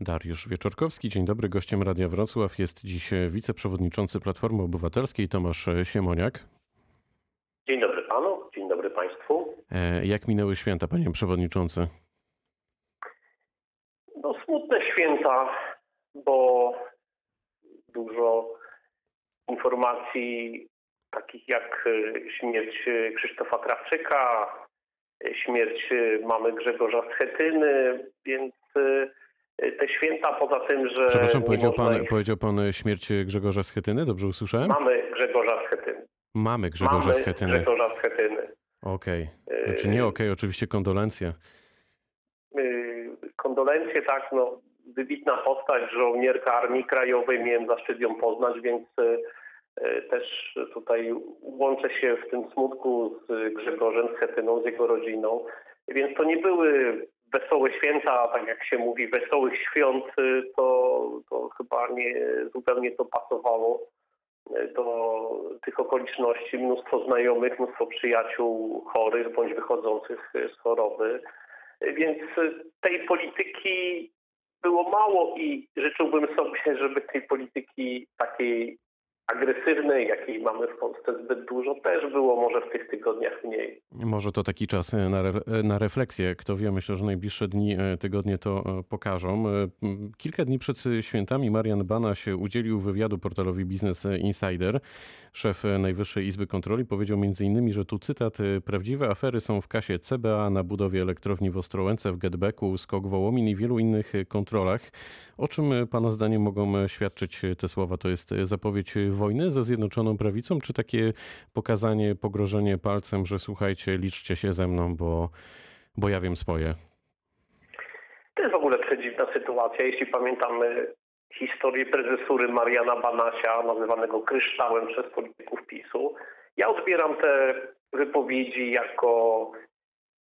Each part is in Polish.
Dariusz Wieczorkowski, dzień dobry. Gościem Radia Wrocław jest dziś wiceprzewodniczący Platformy Obywatelskiej Tomasz Siemoniak. Dzień dobry panu, dzień dobry państwu. E, Jak minęły święta, panie przewodniczący? No smutne święta, bo dużo informacji takich jak e, śmierć e, Krzysztofa Krawczyka, śmierć mamy Grzegorza Schetyny, więc te święta poza tym, że Przepraszam, powiedział pan, ich- powiedział pan śmierć Grzegorza Schetyny, dobrze usłyszałem? mamy Grzegorza Schetyny. Mamy Grzegorza mamy Schetyny. Grzegorza Schetyny. Okej. E, Znaczy nie okej, oczywiście kondolencje. y, kondolencje, tak, no, wybitna postać, żołnierka Armii Krajowej, miałem zaszczyt ją poznać, więc y, też tutaj łączę się w tym smutku z Grzegorzem Schetyną, z jego rodziną. Więc to nie były wesołe święta, tak jak się mówi, wesołych świąt, y, to, to chyba nie zupełnie to pasowało y, do tych okoliczności. Mnóstwo znajomych, mnóstwo przyjaciół chorych bądź wychodzących y, z choroby. Więc tej polityki było mało i życzyłbym sobie, żeby tej polityki agresywnej, jakiej mamy w Polsce zbyt dużo, też było może w tych tygodniach mniej. Może to taki czas e, na, re, na refleksję. Kto wie, myślę, że najbliższe dni, e, tygodnie to e, pokażą. E, Kilka dni przed świętami Marian Banaś udzielił wywiadu portalowi Business Insider. Szef Najwyższej Izby Kontroli powiedział m.in., że tu cytat, e, prawdziwe afery są w kasie CBA na budowie elektrowni w Ostrołęce, w Getbacku, Skok Wołomin i wielu innych e, kontrolach. O czym e, Pana zdaniem mogą e, świadczyć te słowa? To jest e, zapowiedź wojny ze Zjednoczoną Prawicą, czy takie pokazanie, pogrożenie palcem, że słuchajcie, liczcie się ze mną, bo, bo ja wiem swoje. To jest w ogóle przedziwna sytuacja. Jeśli pamiętamy historię prezesury Mariana Banasia, nazywanego kryształem przez polityków PiSu, ja odbieram te wypowiedzi jako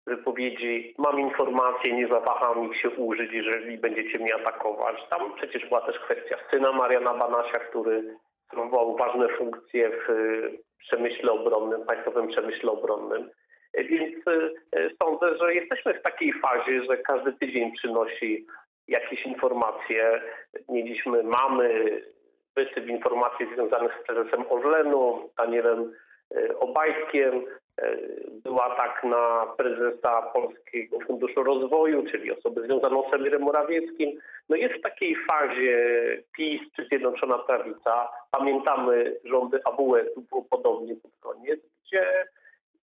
wypowiedzi mam informacje, nie zawaham ich się użyć, jeżeli będziecie mnie atakować. Tam przecież była też kwestia syna Mariana Banasia, który sprawował ważne funkcje w y, przemyśle obronnym, państwowym przemyśle obronnym. Y, Więc y, sądzę, że jesteśmy w takiej fazie, że każdy tydzień przynosi jakieś informacje. Mieliśmy, mamy wysyp informacji związanych z prezesem Orlenu, Danielem Obajtkiem. Y, Był atak na prezesa Polskiego Funduszu Rozwoju, czyli osobę związaną z Emirem Morawieckim. No jest w takiej fazie PiS czy Zjednoczona Prawica. Pamiętamy rządy AWS, było podobnie pod koniec, gdzie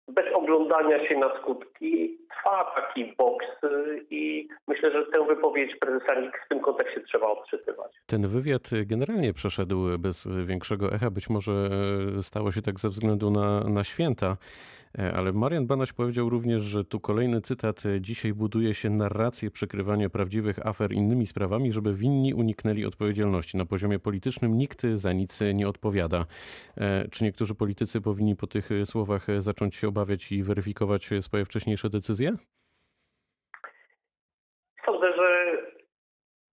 bez oglądania się na skutki trwa taki boks y, i myślę, że tę wypowiedź prezesa NIK w tym kontekście trzeba odczytywać. Ten wywiad generalnie przeszedł bez większego echa. Być może e, stało się tak ze względu na, na święta, E, ale Marian Banaś powiedział również, że tu kolejny cytat. Dzisiaj buduje się narrację przykrywania prawdziwych afer innymi sprawami, żeby winni uniknęli odpowiedzialności. Na poziomie politycznym nikt za nic nie odpowiada. E, Czy niektórzy politycy powinni po tych słowach zacząć się obawiać i weryfikować swoje wcześniejsze decyzje? Sądzę, że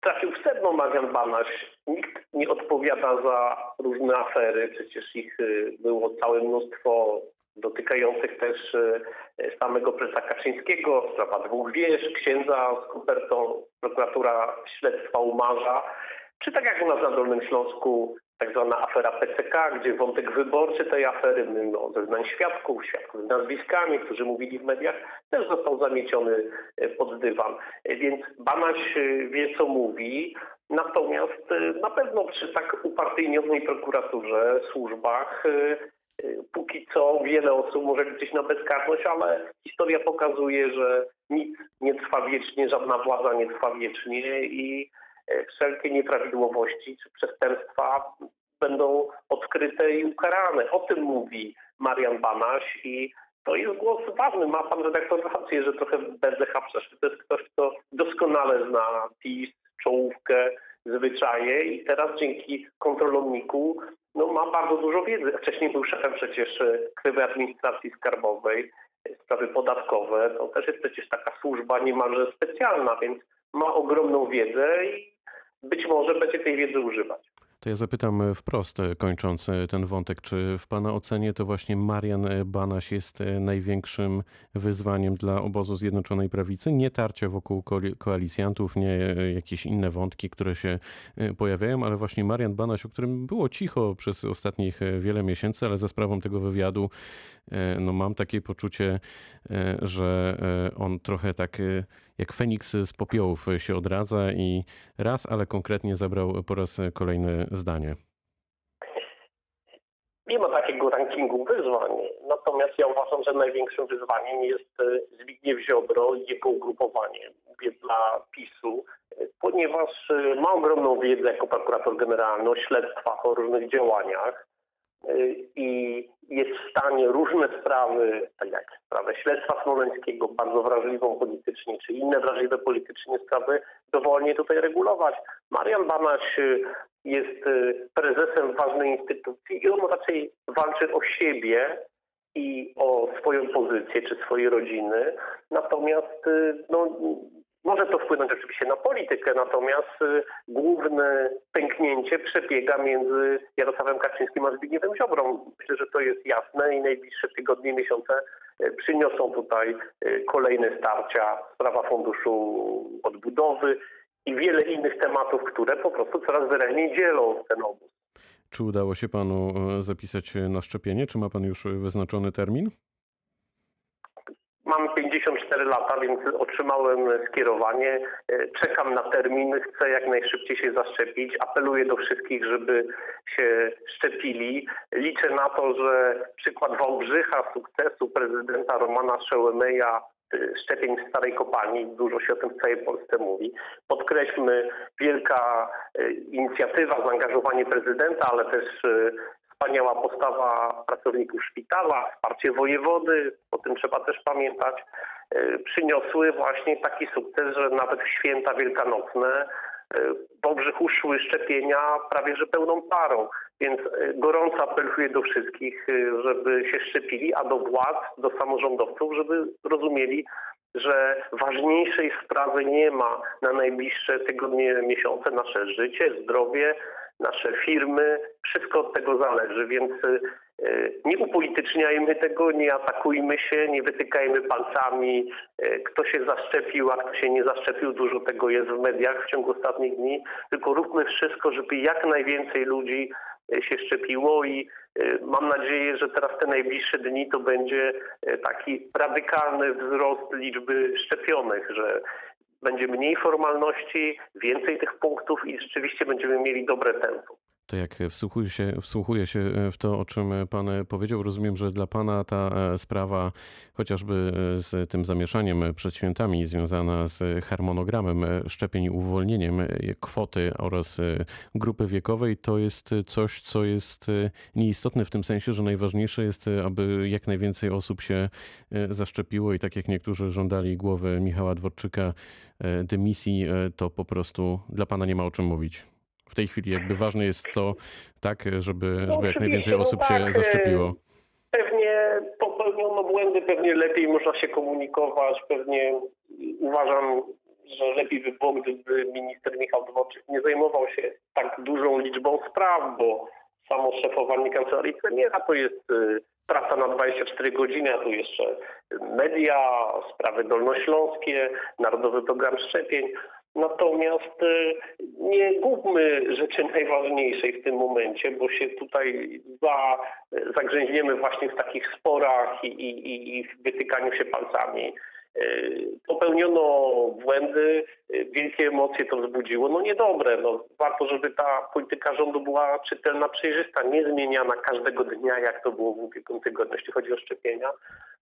trafił w sedno Marian Banaś. Nikt nie odpowiada za różne afery. Przecież ich y, było całe mnóstwo dotykających też y, samego prezesa Kaczyńskiego. Sprawa dwóch wież, księdza z kopertą, prokuratura śledztwa umarza. Czy tak jak u nas na Dolnym Śląsku tak zwana afera PCK, gdzie wątek wyborczy tej afery, mimo zeznań świadków, świadków z nazwiskami, którzy mówili w mediach, też został zamieciony e, pod dywan. E, Więc Banaś e, wie, co mówi, natomiast na pewno przy tak upartyjnionej prokuraturze, służbach, póki co wiele osób może liczyć na bezkarność, ale historia pokazuje, że nic nie trwa wiecznie, żadna władza nie trwa wiecznie i wszelkie nieprawidłowości czy przestępstwa będą odkryte i ukarane. O tym mówi Marian Banaś i to jest głos ważny. Ma pan redaktor rację, że trochę bezdecha przeszedł. To jest ktoś, kto doskonale zna PiS, czołówkę, zwyczaje i teraz dzięki kontrolomniku no, ma bardzo dużo wiedzy. Wcześniej był szefem przecież e, Krajowej Administracji Skarbowej, e, sprawy podatkowe. To też jest przecież taka służba niemalże specjalna, więc ma ogromną wiedzę i może będzie tej wiedzy używać. To ja zapytam e, wprost, e, kończąc e, ten wątek, czy w Pana ocenie to właśnie Marian Banaś jest największym wyzwaniem dla obozu Zjednoczonej Prawicy? Nie tarcia wokół koalicjantów, nie jakieś inne wątki, które się pojawiają, ale właśnie Marian Banaś, o którym było cicho przez ostatnich wiele miesięcy, ale za sprawą tego wywiadu no mam takie poczucie, że on trochę tak jak Feniks z popiołów się odradza i raz, ale konkretnie zabrał po raz kolejny zdanie. Nie ma takiego rankingu wyzwań, natomiast ja uważam, że największym wyzwaniem jest e, Zbigniew Ziobro i jego ugrupowanie. Dla PiSu, ponieważ e, ma ogromną wiedzę jako prokurator generalny o śledztwach, o różnych działaniach i jest w stanie różne sprawy, tak jak sprawę śledztwa smoleńskiego, bardzo wrażliwą politycznie, czy inne wrażliwe politycznie sprawy, dowolnie tutaj regulować. Marian Banaś y, jest y, prezesem ważnej instytucji i on raczej walczy o siebie i o swoją pozycję, czy swojej rodziny. Natomiast y, no, może to wpłynąć oczywiście na politykę, natomiast y, główne pęknięcie przebiega między Jarosławem Kaczyńskim a Zbigniewem Ziobrą. Myślę, że to jest jasne i najbliższe tygodnie, miesiące y, przyniosą tutaj y, kolejne starcia, sprawa funduszu odbudowy i wiele innych tematów, które po prostu coraz wyraźniej dzielą ten obóz. Czy udało się panu zapisać na szczepienie? Czy ma pan już wyznaczony termin? Mam 54 lata, więc otrzymałem skierowanie. E, czekam na termin, chcę jak najszybciej się zaszczepić. Apeluję do wszystkich, żeby się szczepili. Liczę na to, że przykład Wałbrzycha, sukcesu prezydenta Romana Szełemeja e, szczepień w starej kopalni, dużo się o tym w całej Polsce mówi. Podkreślmy, wielka e, inicjatywa, zaangażowanie prezydenta, ale też wspaniała postawa pracowników szpitala, wsparcie wojewody, o tym trzeba też pamiętać, e, przyniosły właśnie taki sukces, że nawet w święta wielkanocne e, w Obrzychu szczepienia prawie że pełną parą. Więc e, gorąco apeluję do wszystkich, żeby się szczepili, a do władz, do samorządowców, żeby rozumieli, że ważniejszej sprawy nie ma na najbliższe tygodnie, miesiące, nasze życie, zdrowie, nasze firmy, wszystko od tego zależy, więc e, nie upolityczniajmy tego, nie atakujmy się, nie wytykajmy palcami, e, kto się zaszczepił, a kto się nie zaszczepił. Dużo tego jest w mediach w ciągu ostatnich dni, tylko róbmy wszystko, żeby jak najwięcej ludzi e, się szczepiło i mam nadzieję, że teraz te najbliższe dni to będzie taki radykalny wzrost liczby szczepionych, że będzie mniej formalności, więcej tych punktów i rzeczywiście będziemy mieli dobre tempo. To jak wsłuchuję się, wsłuchuję się w to, o czym Pan powiedział, rozumiem, że dla Pana ta e, sprawa, chociażby z tym zamieszaniem przed świętami, związana z harmonogramem szczepień, uwolnieniem kwoty oraz grupy wiekowej, to jest coś, co jest nieistotne w tym sensie, że najważniejsze jest, aby jak najwięcej osób się zaszczepiło i tak jak niektórzy żądali głowy Michała Dworczyka dymisji, to po prostu dla Pana nie ma o czym mówić w tej chwili jakby ważne jest to, tak, żeby, no żeby jak najwięcej osób no tak, się zaszczepiło? Pewnie popełniono błędy, pewnie lepiej można się komunikować, pewnie uważam, że lepiej by było, gdyby minister Michał Dworczyk nie zajmował się tak dużą liczbą spraw, bo samo szefowanie kancelarii premiera to jest y, praca na 24 godziny, a tu jeszcze media, sprawy dolnośląskie, Narodowy Program Szczepień. Natomiast e, nie główmy rzeczy najważniejszej w tym momencie, bo się tutaj za, zagrzęźniemy właśnie w takich sporach i, i, i wytykaniu się palcami. E, popełniono błędy, e, wielkie emocje to wzbudziło. No niedobre. No, warto, żeby ta polityka rządu była czytelna, przejrzysta, nie zmieniana każdego dnia, jak to było w ubiegłym tygodniu, jeśli chodzi o szczepienia.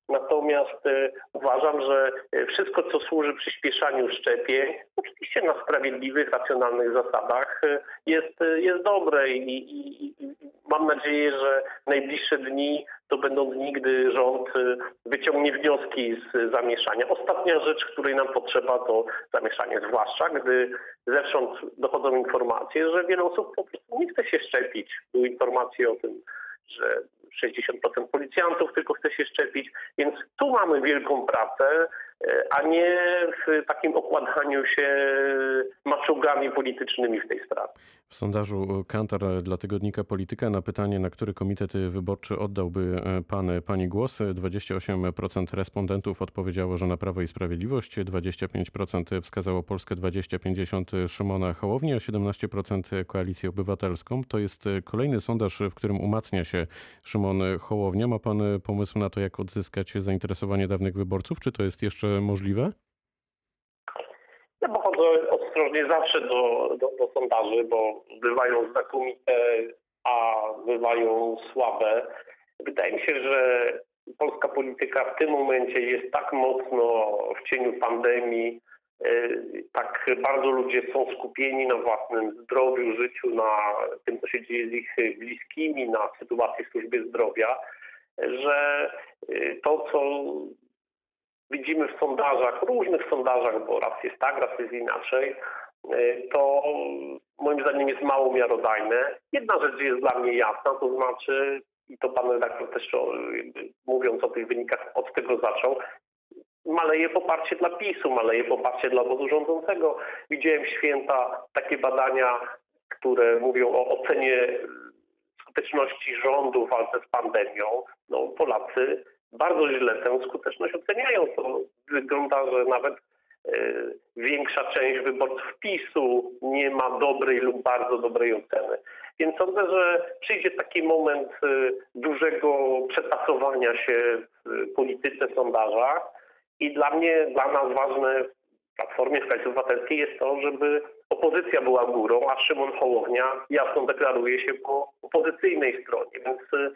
Natomiast e, uważam, że wszystko, co służy przyspieszaniu szczepień, oczywiście na sprawiedliwych, racjonalnych zasadach, jest, jest dobre i, i, i mam nadzieję, że najbliższe dni to będą dni, gdy rząd y, wyciągnie wnioski z zamieszania. Ostatnia rzecz, której nam potrzeba, to zamieszanie, zwłaszcza gdy zewsząd dochodzą informacje, że wiele osób po prostu nie chce się szczepić. Były informacje o tym, że 60% policjantów tylko chce się szczepić, więc tu mamy wielką pracę. e, a nie w takim okładaniu się maczugami politycznymi w tej sprawie. W sondażu Kantar dla tygodnika Polityka na pytanie, na który komitet wyborczy oddałby e, pan pani głos, 28% respondentów odpowiedziało, że na Prawo i Sprawiedliwość, 25% wskazało Polskę 2050 Szymona Hołowni, a 17% Koalicję Obywatelską. To jest kolejny sondaż, w którym umacnia się Szymon Hołownia. Ma pan pomysł na to, jak odzyskać zainteresowanie dawnych wyborców? Czy to jest jeszcze możliwe? Ja podchodzę ostrożnie zawsze do, do, do sondaży, bo bywają znakomite, a bywają słabe. Wydaje mi się, że polska polityka w tym momencie jest tak mocno w cieniu pandemii, y, tak bardzo ludzie są skupieni na własnym zdrowiu, życiu, na tym, co się dzieje z ich bliskimi, na sytuacji w służbie zdrowia, że y, to, co widzimy w sondażach, różnych sondażach, bo raz jest tak, raz jest inaczej, y, to moim zdaniem jest mało miarodajne. Jedna rzecz jest dla mnie jasna, to znaczy, i to pan redaktor też mówiąc o tych wynikach od tego zaczął, maleje poparcie dla PiSu, maleje poparcie dla obozu rządzącego. Widziałem święta takie badania, które mówią o ocenie skuteczności rządu w walce z pandemią. No, Polacy bardzo źle tę skuteczność oceniają. To wygląda, że nawet y, większa część wyborców PiSu nie ma dobrej lub bardzo dobrej oceny. Więc sądzę, że przyjdzie taki moment y, dużego przetasowania się w polityce, sondażach i dla mnie, dla nas ważne w Platformie Koalicji Obywatelskiej jest to, żeby opozycja była górą, a Szymon Hołownia jasno deklaruje się po opozycyjnej stronie. Więc y,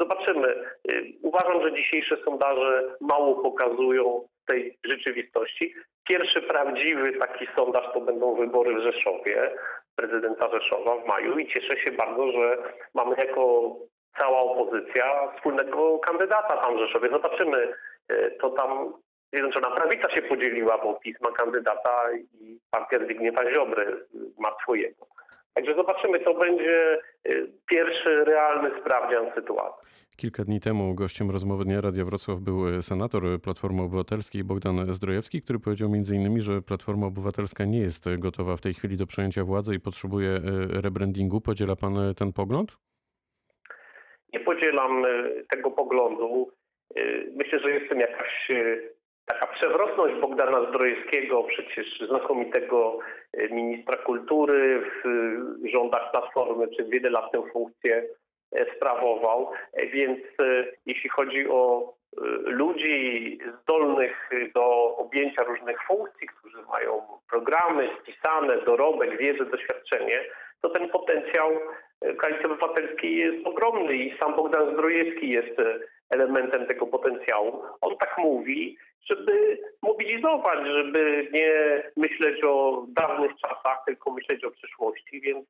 Zobaczymy. Y, uważam, że dzisiejsze sondaże mało pokazują tej rzeczywistości. Pierwszy prawdziwy taki sondaż to będą wybory w Rzeszowie, prezydenta Rzeszowa w maju i cieszę się bardzo, że mamy jako cała opozycja wspólnego kandydata tam w Rzeszowie. Zobaczymy, y, to tam Zjednoczona Prawica się podzieliła, bo PiS ma kandydata i partia Zbigniewa Ziobry ma swojego. Także zobaczymy, to będzie y, pierwszy realny sprawdzian sytuacji. Kilka dni temu gościem rozmowy Dnia Radia Wrocław był senator Platformy Obywatelskiej Bogdan Zdrojewski, który powiedział m.in., że Platforma Obywatelska nie jest gotowa w tej chwili do przejęcia władzy i potrzebuje y, rebrandingu. Podziela pan ten pogląd? Nie podzielam y, tego poglądu. Myślę, że jestem jakaś taka przewrotność Bogdana Zdrojewskiego, przecież znakomitego e, ministra kultury w e, rządach Platformy, przez wiele lat tę funkcję e, sprawował. Więc jeśli chodzi o ludzi zdolnych do objęcia różnych funkcji, którzy mają programy spisane, dorobek, wiedzę, doświadczenie, to ten potencjał Koalicji Obywatelskiej jest ogromny i sam Bogdan Zdrojewski jest elementem tego potencjału. On tak mówi, żeby mobilizować, żeby nie myśleć o dawnych czasach, tylko myśleć o przyszłości, więc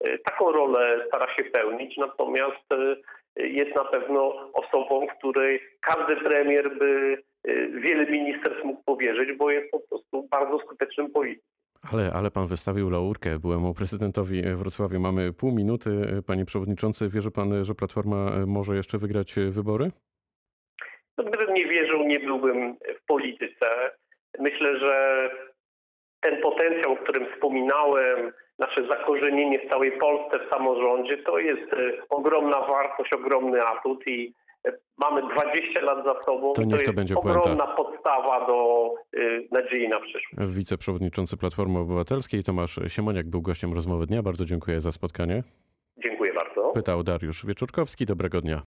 e, taką rolę stara się pełnić, natomiast e, jest na pewno osobą, której każdy premier by e, wiele ministerstw mógł powierzyć, bo jest po prostu bardzo skutecznym politykiem. Ale, ale pan wystawił laurkę byłemu prezydentowi Wrocławia. Mamy pół minuty. Panie przewodniczący, wierzy pan, że Platforma może jeszcze wygrać wybory? No, gdybym nie wierzył, nie byłbym w polityce. Myślę, że ten potencjał, o którym wspominałem, nasze zakorzenienie w całej Polsce w samorządzie, to jest e, ogromna wartość, ogromny atut i e, mamy 20 lat za sobą. To, niech to, to będzie ogromna puenta. podstawa do y, nadziei na przyszłość. Wiceprzewodniczący Platformy Obywatelskiej Tomasz Siemoniak był gościem rozmowy dnia. Bardzo dziękuję za spotkanie. Dziękuję bardzo. Pytał Dariusz Wieczorkowski. Dobrego dnia.